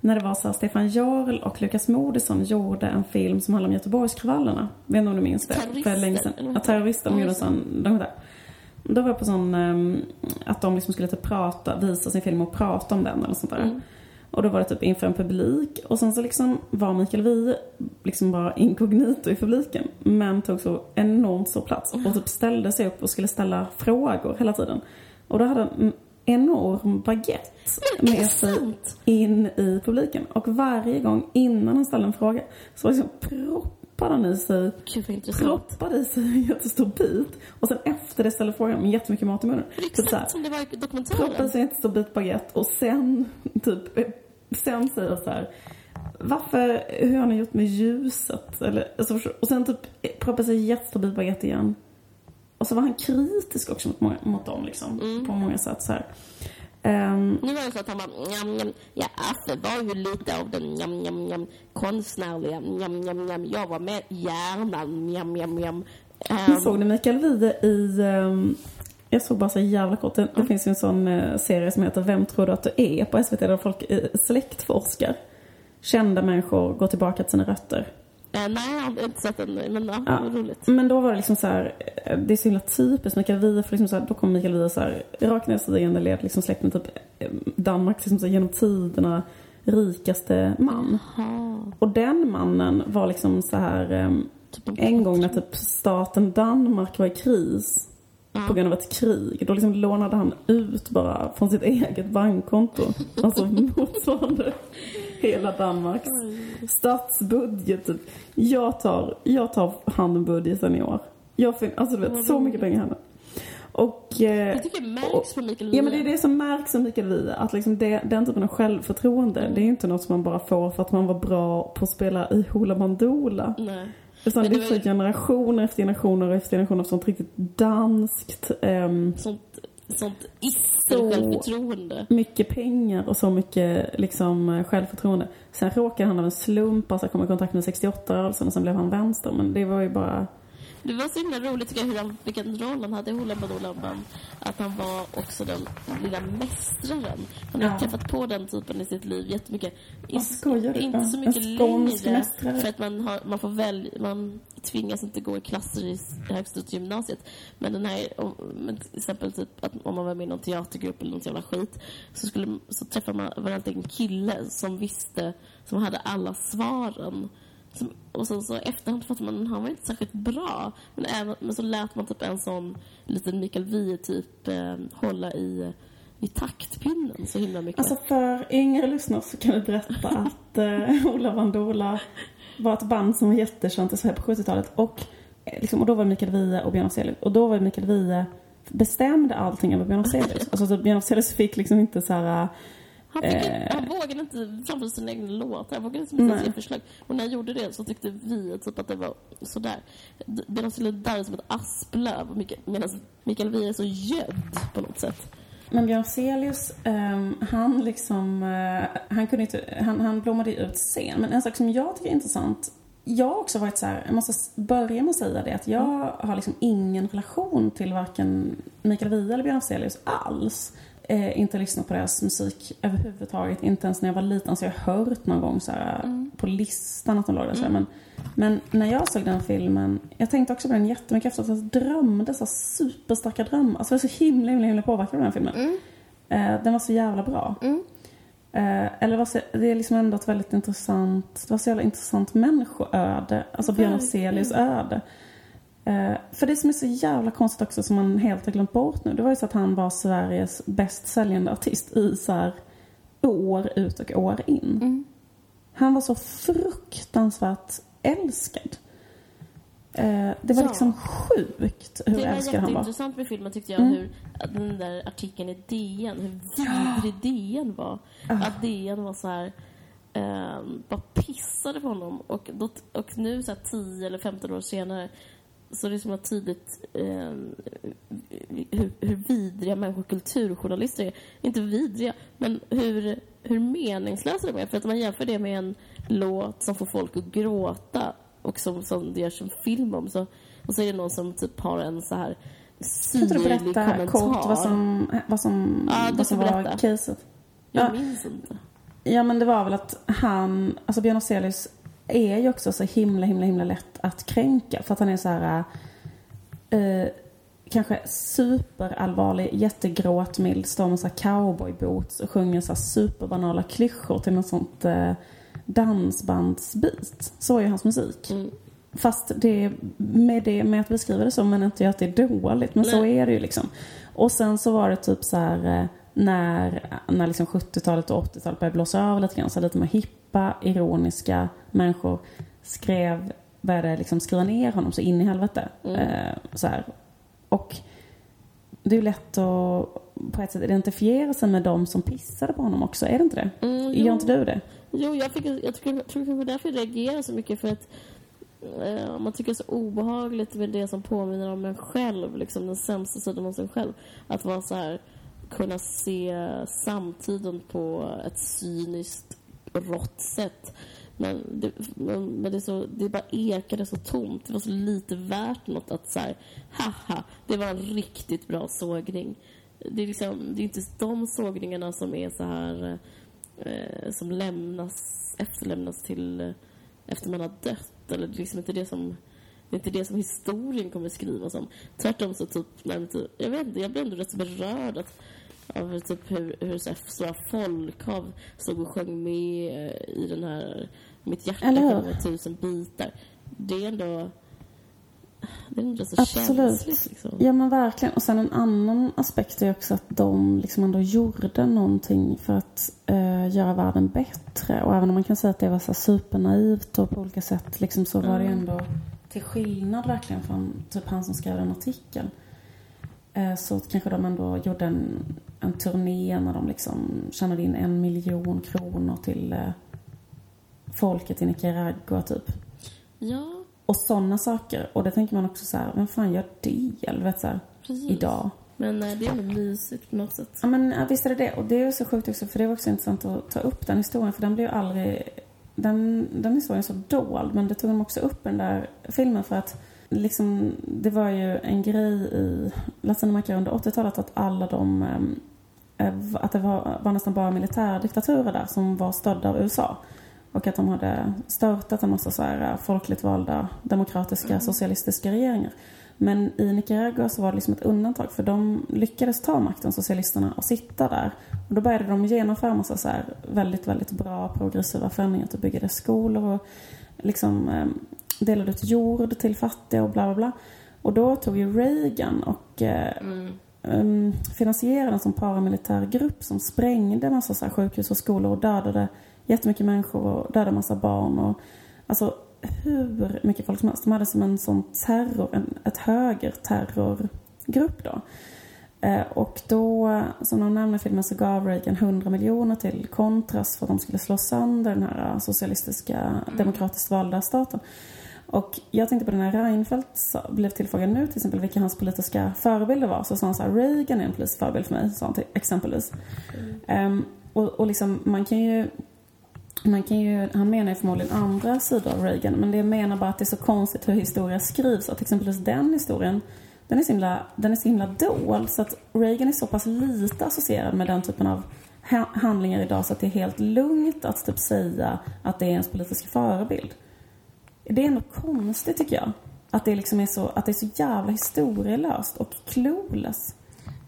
när det var så här, Stefan Jarl och Lukas Moodysson gjorde en film som handlar om Göteborgskravallerna. Vet inte om du minns det? Terrorister, För länge sedan. Ja, terrorister. De gjorde en sån, de där. Då var jag på sån, ehm, att de liksom skulle typ prata, visa sin film och prata om den eller sånt där. Mm. Och då var det typ inför en publik och sen så liksom var Mikael Wiehe liksom bara inkognito i publiken. Men tog så enormt stor plats och typ ställde sig upp och skulle ställa frågor hela tiden. Och då hade han en enorm baguette det med sig in i publiken. Och varje gång innan han ställde en fråga så liksom proppade han i sig Gud proppade i sig en jättestor bit och sen efter det ställde frågan med jättemycket mat i munnen. Är Typ så här, exakt som det var i proppar dokumentären. sig en jättestor bit baguette och sen typ, sen säger jag så här. Varför, hur har ni gjort med ljuset? Eller, alltså, och sen typ proppar sig en jättestor bit baguette igen. Och så var han kritisk också mot, många, mot dem liksom. Mm. På många sätt så här. Ehm, Nu var det så att han bara njam, njam. Ja, Affe var ju lite av den njam, njam, njam, konstnärliga njam, njam, njam. Jag var med hjärnan njam, njam, njam. Ehm, såg ni Mikael Wiehe i... ehm, jag såg bara så jävla kort. Det, det finns ju en sån eh, serie som heter Vem tror du att du är? på SVT där folk eh, släktforskar. Kända människor går tillbaka till sina rötter. Eh, nej, jag har inte sett den. Men ja, Ja. roligt. Men då var det liksom så här, eh, det är så himla typiskt Mikael Wiehe, för liksom så här, då kommer Mikael Wiehe så här, rakt ner stigande led, liksom släkt med typ eh, Danmarks liksom så här, genom tiderna rikaste man. Jaha. Och den mannen var liksom så här, ehm, Typ en- en gång när typ staten Danmark var i kris på grund av ett krig. Då liksom lånade han ut bara från sitt eget bankkonto. Alltså motsvarande hela Danmarks statsbudget. Typ. Jag tar, jag tar hand om budgeten i år. Jag fin- alltså du vet, så mycket pengar han har. Och... Eh, Jag tycker det märks på Mikael Ja men det är Wiehe. det som märks av Mikael Wiehe. Att liksom det, den typen av självförtroende, det är ju inte något som man bara får för att man var bra på att spela i Hoola Bandoola. Nej. Utan det är var generationer efter generationer efter generationer av sånt riktigt danskt, ehm, Sånt, sånt Så- ister-självförtroende. mycket pengar och så mycket liksom eh, självförtroende. Sen råkade han av en slump alltså komma i kontakt med 68-rörelsen och sen blev han vänster. Men det var ju bara... Det var så himla roligt tycker jag hur han, vilken roll han hade i Hoola Bandoola Band. Att han var också den lilla mästraren. Han har Ja. träffat på den typen i sitt liv jättemycket. Vad skojar? Inte så mycket längre. mästrare. För att man, har, man får välja, man tvingas inte gå i klasser i s- högstadiegymnasiet. Men den här, om, men till exempel typ att om man var med i någon teatergrupp eller något jävla skit. Så, skulle, så träffade man, var det alltid en kille som visste, som hade alla svaren. Som, och sen så efterhand fattade man att han var inte särskilt bra. Men, även, men så lät man typ en sån liten Mikael Wiehe typ eh, hålla i, i taktpinnen så himla mycket. Alltså för yngre lyssnare så kan vi berätta att eh, Ola Vandola var ett band som var jättekänt i Sverige på 70-talet. Och, eh, liksom, och då var Mikael Wiehe och Björn Afzelius. Och då var Mikael Wiehe bestämde allting över Björn Afzelius. Alltså så Björn Afzelius fick liksom inte så här... Han, fick, Eh. han vågade inte framföra sina egna låtar. Han vågade inte ens ge förslag. Och när jag gjorde det så tyckte vi typ att det var sådär. Björn skulle där som ett asplöv medan Mikael Wiehe är så gödd på något sätt. Men Björn Afzelius, ehm, han liksom, eh, han kunde inte, han, han blommade ut sen. Men en sak som jag tycker är intressant, jag har också varit så här, jag måste börja med att säga det, att jag har liksom ingen relation till varken Mikael Wiehe eller Björn Afzelius alls. Eh, inte lyssnat på deras musik överhuvudtaget, inte ens när jag var liten. Så jag har hört någon gång så här, på listan att de låg där. Så här, men, men när jag såg den filmen, jag tänkte också på den jättemycket efter att jag drömde så superstarka drömmar. Alltså jag var så himla, himla, himla påverkad av den filmen. Eh, den var så jävla bra. Eh, eller vad så, det är liksom ändå ett väldigt intressant, det var så jävla intressant människoöde. Alltså Björn Afzelius öde. Eh, för det som är så jävla konstigt också som man helt har glömt bort nu. Det var ju så att han var Sveriges bäst säljande artist i så här år ut och år in. Mm. Han var så fruktansvärt älskad. Eh, det var Ja. liksom sjukt hur Det var älskad han var. jätteintressant med filmen tyckte jag, Mm. hur den där artikeln i DN, hur vidrig DN var. Ah. Att DN var så här, ehm, bara pissade på honom. Och, och nu så här 10 eller 15 år senare så är det som att tydligt ehm, hur, hur vidriga människor kulturjournalister är. Inte vidriga, men hur, hur meningslösa de är. För att om man jämför det med en låt som får folk att gråta och som, som det görs en film om så, och så är det någon som typ har en så här Kan inte du syrlig berätta kommentar. kort vad som, vad som, Ja, du vad som var caset? Jag Ja. minns inte. Ja men det var väl att han, alltså Björn Afzelius är ju också så himla himla himla lätt att kränka för att han är så här eh, kanske superallvarlig, jättegråtmild, står med så här cowboyboots och sjunger så här superbanala klyschor till något sånt eh, dansbandsbeat. Så är hans musik. Mm. Fast det, med, det, med att beskriva det så menar inte att det är dåligt, men så Nej. är det ju liksom. Och sen så var det typ så här eh, när, när liksom 70-talet och 80-talet började blåsa över lite grann, så lite mer hippa, ironiska människor skrev, började liksom skriva ner honom så in i helvete. Mm. Eh, så här. Och det är ju lätt att på ett sätt identifiera sig med de som pissade på honom också, är det inte det? Mm, Gör inte du det? Jo, jag, fick, jag, tycker, jag tror kanske därför jag reagerar så mycket för att eh, man tycker det är så obehagligt med det som påminner om en själv, liksom den sämsta sidan av sig själv. Att vara så här, kunna se samtiden på ett cyniskt, rått sätt. Men det, men, men det, så, det bara ekade så tomt. Det var så lite värt något att så här, haha, det var en riktigt bra sågning. Det är liksom, det är inte de sågningarna som är så här eh, som lämnas, efterlämnas till eh, efter man har dött. Eller det är liksom inte det som det är inte det som historien kommer skrivas om. Tvärtom så typ, nej, typ jag vet inte, jag blev ändå rätt berörd att, av typ hur, hur så här stora folkhav stod och sjöng med eh, i den här Mitt hjärta kommer med tusen bitar. Det är ändå det är ändå så Absolut. känsligt liksom. Ja men verkligen. Och sen en annan aspekt är också att de liksom ändå gjorde någonting för att eh, göra världen bättre. Och även om man kan säga att det var så supernaivt och på olika sätt liksom så var det Mm. ändå till skillnad verkligen från typ han som skrev den artikeln. Eh, så kanske de ändå gjorde en, en turné när de liksom tjänade in en miljon kronor till eh, folket i Nicaragua typ. Ja, Och sådana saker. Och det tänker man också så här, vem fan gör det? Eller vet så här, idag. Men eh, det är ändå mysigt på något sätt. Ja men visst är det det. Och det är ju så sjukt också för det var också intressant att ta upp den historien för den blev ju aldrig den, den historien är så dold men det tog de också upp den där filmen för att liksom det var ju en grej i Latinamerika under 80-talet att alla de ehm, eh, att det var, var nästan bara militärdiktaturer där som var stödda av USA. Och att de hade störtat en massa så här eh, folkligt valda demokratiska socialistiska regeringar. Men i Nicaragua så var det liksom ett undantag för de lyckades ta makten, socialisterna, och sitta där. Och då började de genomföra massa så här väldigt, väldigt bra progressiva förändringar. Typ byggde skolor och liksom eh, delade ut jord till fattiga och bla bla bla. Och då tog ju Reagan och eh, Mm. um, finansierade en sån paramilitär grupp som sprängde massa så sjukhus och skolor och dödade jättemycket människor och dödade massa barn och alltså hur mycket folk som helst. De hade som en sån terror, en, ett högerterrorgrupp då. Eh, och då, som de nämner i filmen, så gav Reagan 100 miljoner till Contras för att de skulle slå sönder den här socialistiska, demokratiskt valda staten. Och jag tänkte på den här Reinfeldt blev tillfrågad nu till exempel vilka hans politiska förebilder var. Så sa han så här, Reagan är en politisk förebild för mig, sa han till, exempelvis. Mm. Um, och, och liksom, man kan ju man kan ju, han menar ju förmodligen andra sidor av Reagan, men det jag menar bara att det är så konstigt hur historia skrivs. Att exempelvis den historien, den är så himla, den är så himla dold så att Reagan är så pass lite associerad med den typen av handlingar idag så att det är helt lugnt att typ säga att det är ens politiska förebild. Det är ändå konstigt tycker jag. Att det liksom är så, att det är så jävla historielöst och clueless.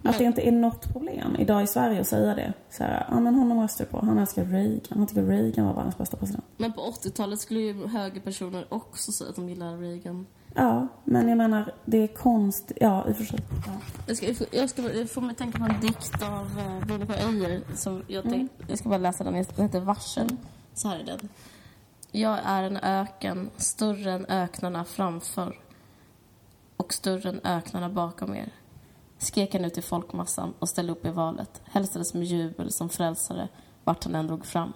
Att det inte är något problem idag i Sverige att säga det. Så här, ja men honom röstar på. Han älskar Reagan. Han tycker Reagan var världens bästa president. Men på 80-talet skulle ju högerpersoner också säga att de gillar Reagan. Ja, men jag menar, det är konst... Ja, i och för sig. Ja. Jag ska, jag ska jag får mig tänka på en dikt av Bruno K. Öijer. Som jag, tänk, jag ska bara läsa den. Den heter Varsel. Så här är den. Jag är en öken, större än öknarna framför och större än öknarna bakom er. Skrek han ut i folkmassan och ställde upp i valet. Hälsades med jubel som frälsare vart han än drog fram.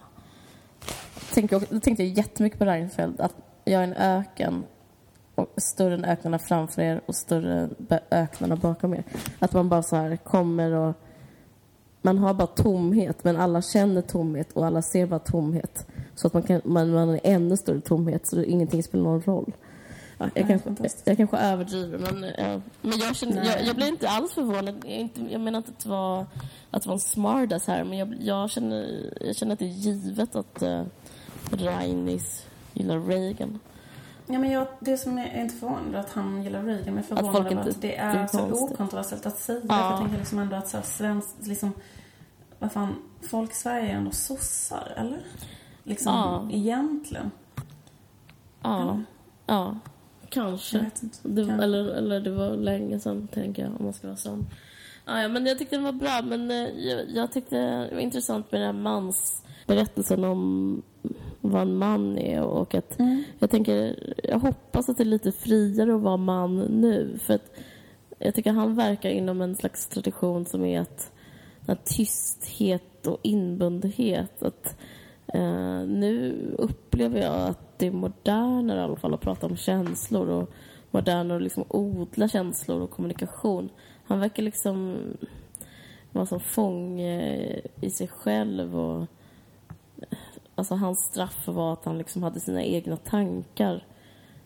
Tänkte, då tänkte jag jättemycket på Reinfeldt. Att jag är en öken och större än öknarna framför er och större än öknarna bakom er. Att man bara så här kommer och... Man har bara tomhet, men alla känner tomhet och alla ser bara tomhet. Så att man, kan, man, man är ännu större tomhet, så ingenting spelar någon roll. Ja, jag, kanske, jag, kanske överdriver, men, ja. men jag, känner, jag, jag blir inte alls förvånad. Jag, inte, jag menar inte att det var, att det var en smartass här, men jag, jag, känner, jag känner att det är givet att uh, Reinis gillar Reagan. Ja, men jag, det som är inte förvånad att han gillar Reagan, men förvånad över att det är så okontroversiellt att säga. Ja. Jag tänker liksom ändå att så här, svensk, liksom, vad fan, folk i Sverige är ändå sossar, eller? Liksom, ja. egentligen. Ja. Eller? Ja. Kanske. Det, eller, eller det var länge sedan, tänker jag, om man ska vara sån. Ah, ja, men jag tyckte den var bra, men eh, jag, jag, tyckte det var intressant med den här mans berättelsen om vad en man är och att mm. jag tänker, jag hoppas att det är lite friare att vara man nu för att jag tycker han verkar inom en slags tradition som är att den tysthet och inbundenhet att eh, nu upplever jag att det är modernare i alla fall att prata om känslor och modernare att liksom odla känslor och kommunikation. Han verkar liksom vara som fånge i sig själv och alltså hans straff var att han liksom hade sina egna tankar.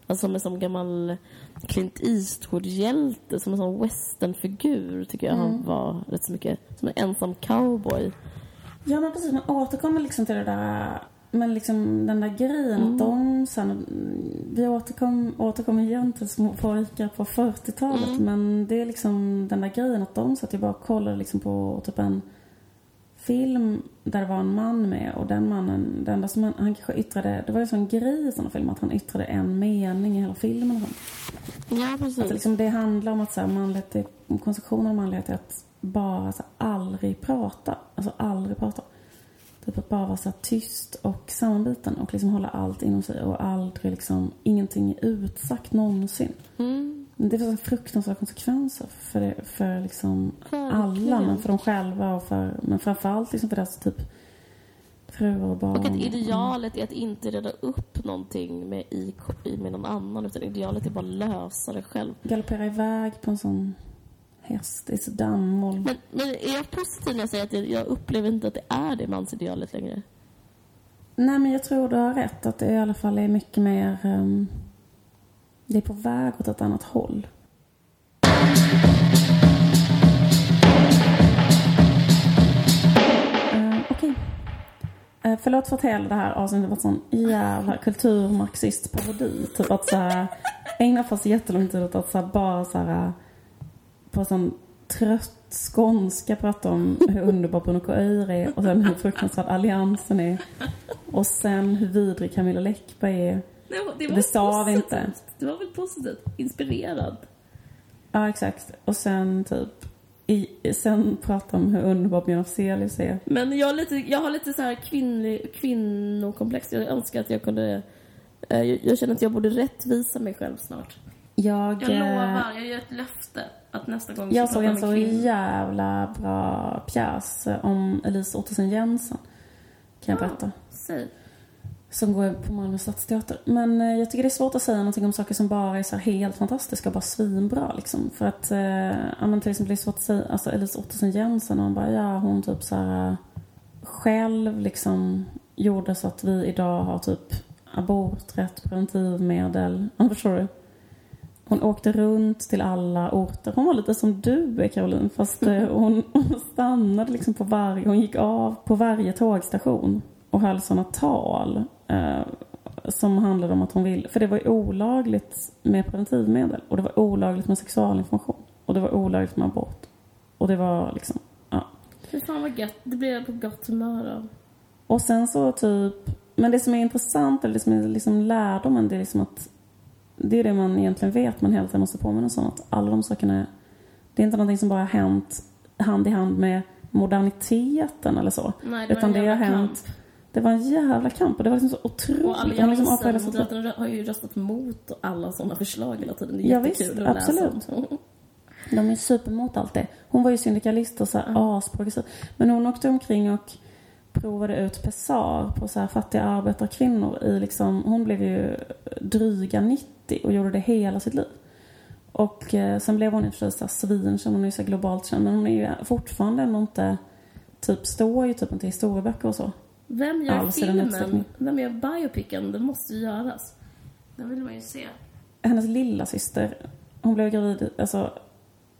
Alltså som en sån gammal Clint Eastwood-hjälte, som en sån westernfigur tycker jag mm. han var rätt så mycket. Som en ensam cowboy. Ja men precis, man återkommer liksom till det där men liksom den där grejen mm. att de sen, vi återkom, återkom igen till små pojkar på 40-talet mm. men det är liksom den där grejen att de satt ju bara och kollade liksom på typ en film där det var en man med och den mannen, det enda som han, han kanske yttrade, det var ju en sån grej i sådana filmer att han yttrade en mening i hela filmen. Ja, precis. Att liksom det handlar om att så här, manlighet, är, konstruktionen av manlighet är att bara så aldrig prata. Alltså aldrig prata. Typ att bara vara så tyst och sammanbiten och liksom hålla allt inom sig och aldrig liksom, ingenting utsagt någonsin. Mm. Det får så fruktansvärda konsekvenser för, det, för liksom alla, men för dem själva och för, men framförallt liksom för deras typ fruar och barn. Och att idealet är att inte reda upp någonting med, i, med någon annan utan idealet är bara att lösa det själv. Galoppera iväg på en sån häst i dammoln. Men, men är jag positiv när jag säger att jag, upplever inte att det är det mansidealet längre? Nej, men jag tror du har rätt. Att det i alla fall är mycket mer... Um, det är på väg åt ett annat håll. Uh, Okej. Okay. Uh, eh, förlåt för att hela det här avsnittet var sån jävla kulturmarxist-parodi. Typ att så här, ägna fast jättelång tid åt att så här, bara så här på sån trött skånska prata om hur underbar Bruno K. Öijer är och sen hur fruktansvärd Alliansen är. Och sen hur vidrig Camilla Läckberg är. Nej, det, det sa vi inte. Det var väl positivt? Inspirerad? Ja, exakt. Och sen typ i, sen prata om hur underbar Björn Afzelius är. Men jag har lite, jag har lite så här kvinnlig, kvinnokomplex. Jag önskar att jag kunde... Eh, jag, jag känner att jag borde rättvisa mig själv snart. Jag, jag lovar, jag gör ett löfte att nästa gång Jag såg en så jävla bra pjäs om Elise Ottesen Jensen. Kan jag berätta. Säg. Som går på Malmö stadsteater. Men eh, jag tycker det är svårt att säga någonting om saker som bara är så helt fantastiska och bara svinbra liksom. För att, eh, ja men till exempel det är svårt att säga, alltså Elise Ottesen Jensen, hon bara, ja hon typ så här själv liksom gjorde så att vi idag har typ aborträtt, preventivmedel. Ja, förstår du? Hon åkte runt till alla orter. Hon var lite som du Caroline. Fast eh, hon, hon stannade liksom på varje, hon gick av på varje tågstation och höll sådana tal. Eh, som handlade om att hon ville, för det var olagligt med preventivmedel och det var olagligt med sexualinformation och det var olagligt med abort. Och det var liksom, ja. Fy fan vad gött. Det blev på gott humör av. Och sen så typ, men det som är intressant, eller det som är liksom lärdomen, det är liksom att det är det man egentligen vet, men hela tiden måste påminna om att alla de sakerna, det är inte någonting som bara har hänt hand i hand med moderniteten eller så. Nej, det Utan det har hänt, det var en jävla kamp och det var liksom så otroligt. Och liksom Alliansen, Moderaterna har ju röstat mot alla sådana förslag hela tiden. Det är Ja, jättekul visst, att läsa absolut. om. De är supermot allt det. Hon var ju syndikalist och så här asprogressiv. Men hon åkte omkring och provade ut pessar på så här fattiga arbetarkvinnor i liksom, hon blev ju dryga 90 och gjorde det hela sitt liv. Och eh, sen blev hon i och för sig så här svinkänd, hon är ju så globalt känd men hon är ju fortfarande ändå inte, typ står ju typ inte i historieböcker och så. Vem gör den filmen? Vem gör biopicen? Det måste ju göras. Den vill man ju se. hennes lilla syster, hon blev gravid, alltså,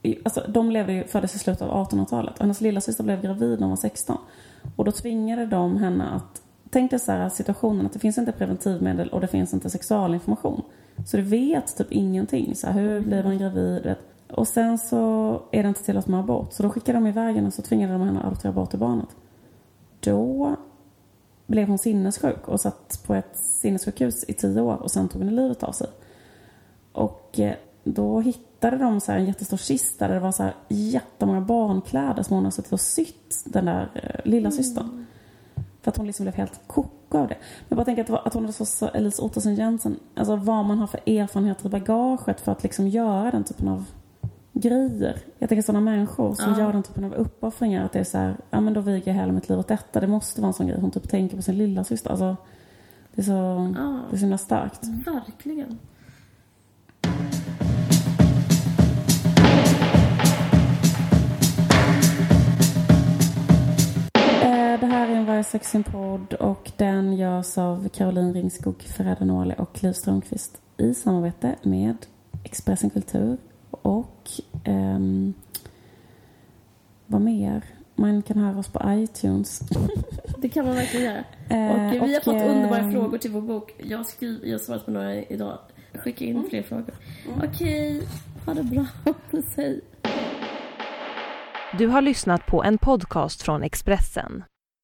i, alltså de levde ju, föddes i slutet av 1800-talet. Och hennes lilla syster blev gravid när hon var 16. Och då tvingade de henne att, tänk dig så här situationen att det finns inte preventivmedel och det finns inte sexualinformation. Så du vet typ ingenting. Så här, hur blir man gravid? Vet. Och sen så är det inte tillåtet med abort. Så då skickade de iväg henne och så tvingade de henne att adoptera bort till barnet. Då blev hon sinnessjuk och satt på ett sinnessjukhus i tio år och sen tog hon livet av sig. Och eh, då hittade de så här en jättestor kista där det var så här jättemånga barnkläder som hon har suttit och sytt, den där eh, lilla systern. För att hon liksom blev helt koko av det. Men jag bara tänker att, att hon så Elise Ottesen Jensen, alltså vad man har för erfarenheter i bagaget för att liksom göra den typen av grejer. Jag tänker sådana människor som Ja. gör den typen av uppoffringar. Att det är så här, ja men då viger jag hela mitt liv åt detta. Det måste vara en sån grej. Hon typ tänker på sin lilla syster. Alltså, det är så, Ja, det är så himla starkt. verkligen. Här är en Varje Sexing-podd och den görs av Caroline Ringskog Ferrada och Liv Strömqvist i samarbete med Expressen Kultur och ehm, vad mer? Man kan höra oss på iTunes. Det kan man verkligen göra. Eh, Och vi har fått eh, underbara frågor till vår bok. Jag, skriv, jag har svarat på några idag. Skicka in fler frågor. Okej, ha det bra. Puss, hej. Du har lyssnat på en podcast från Expressen.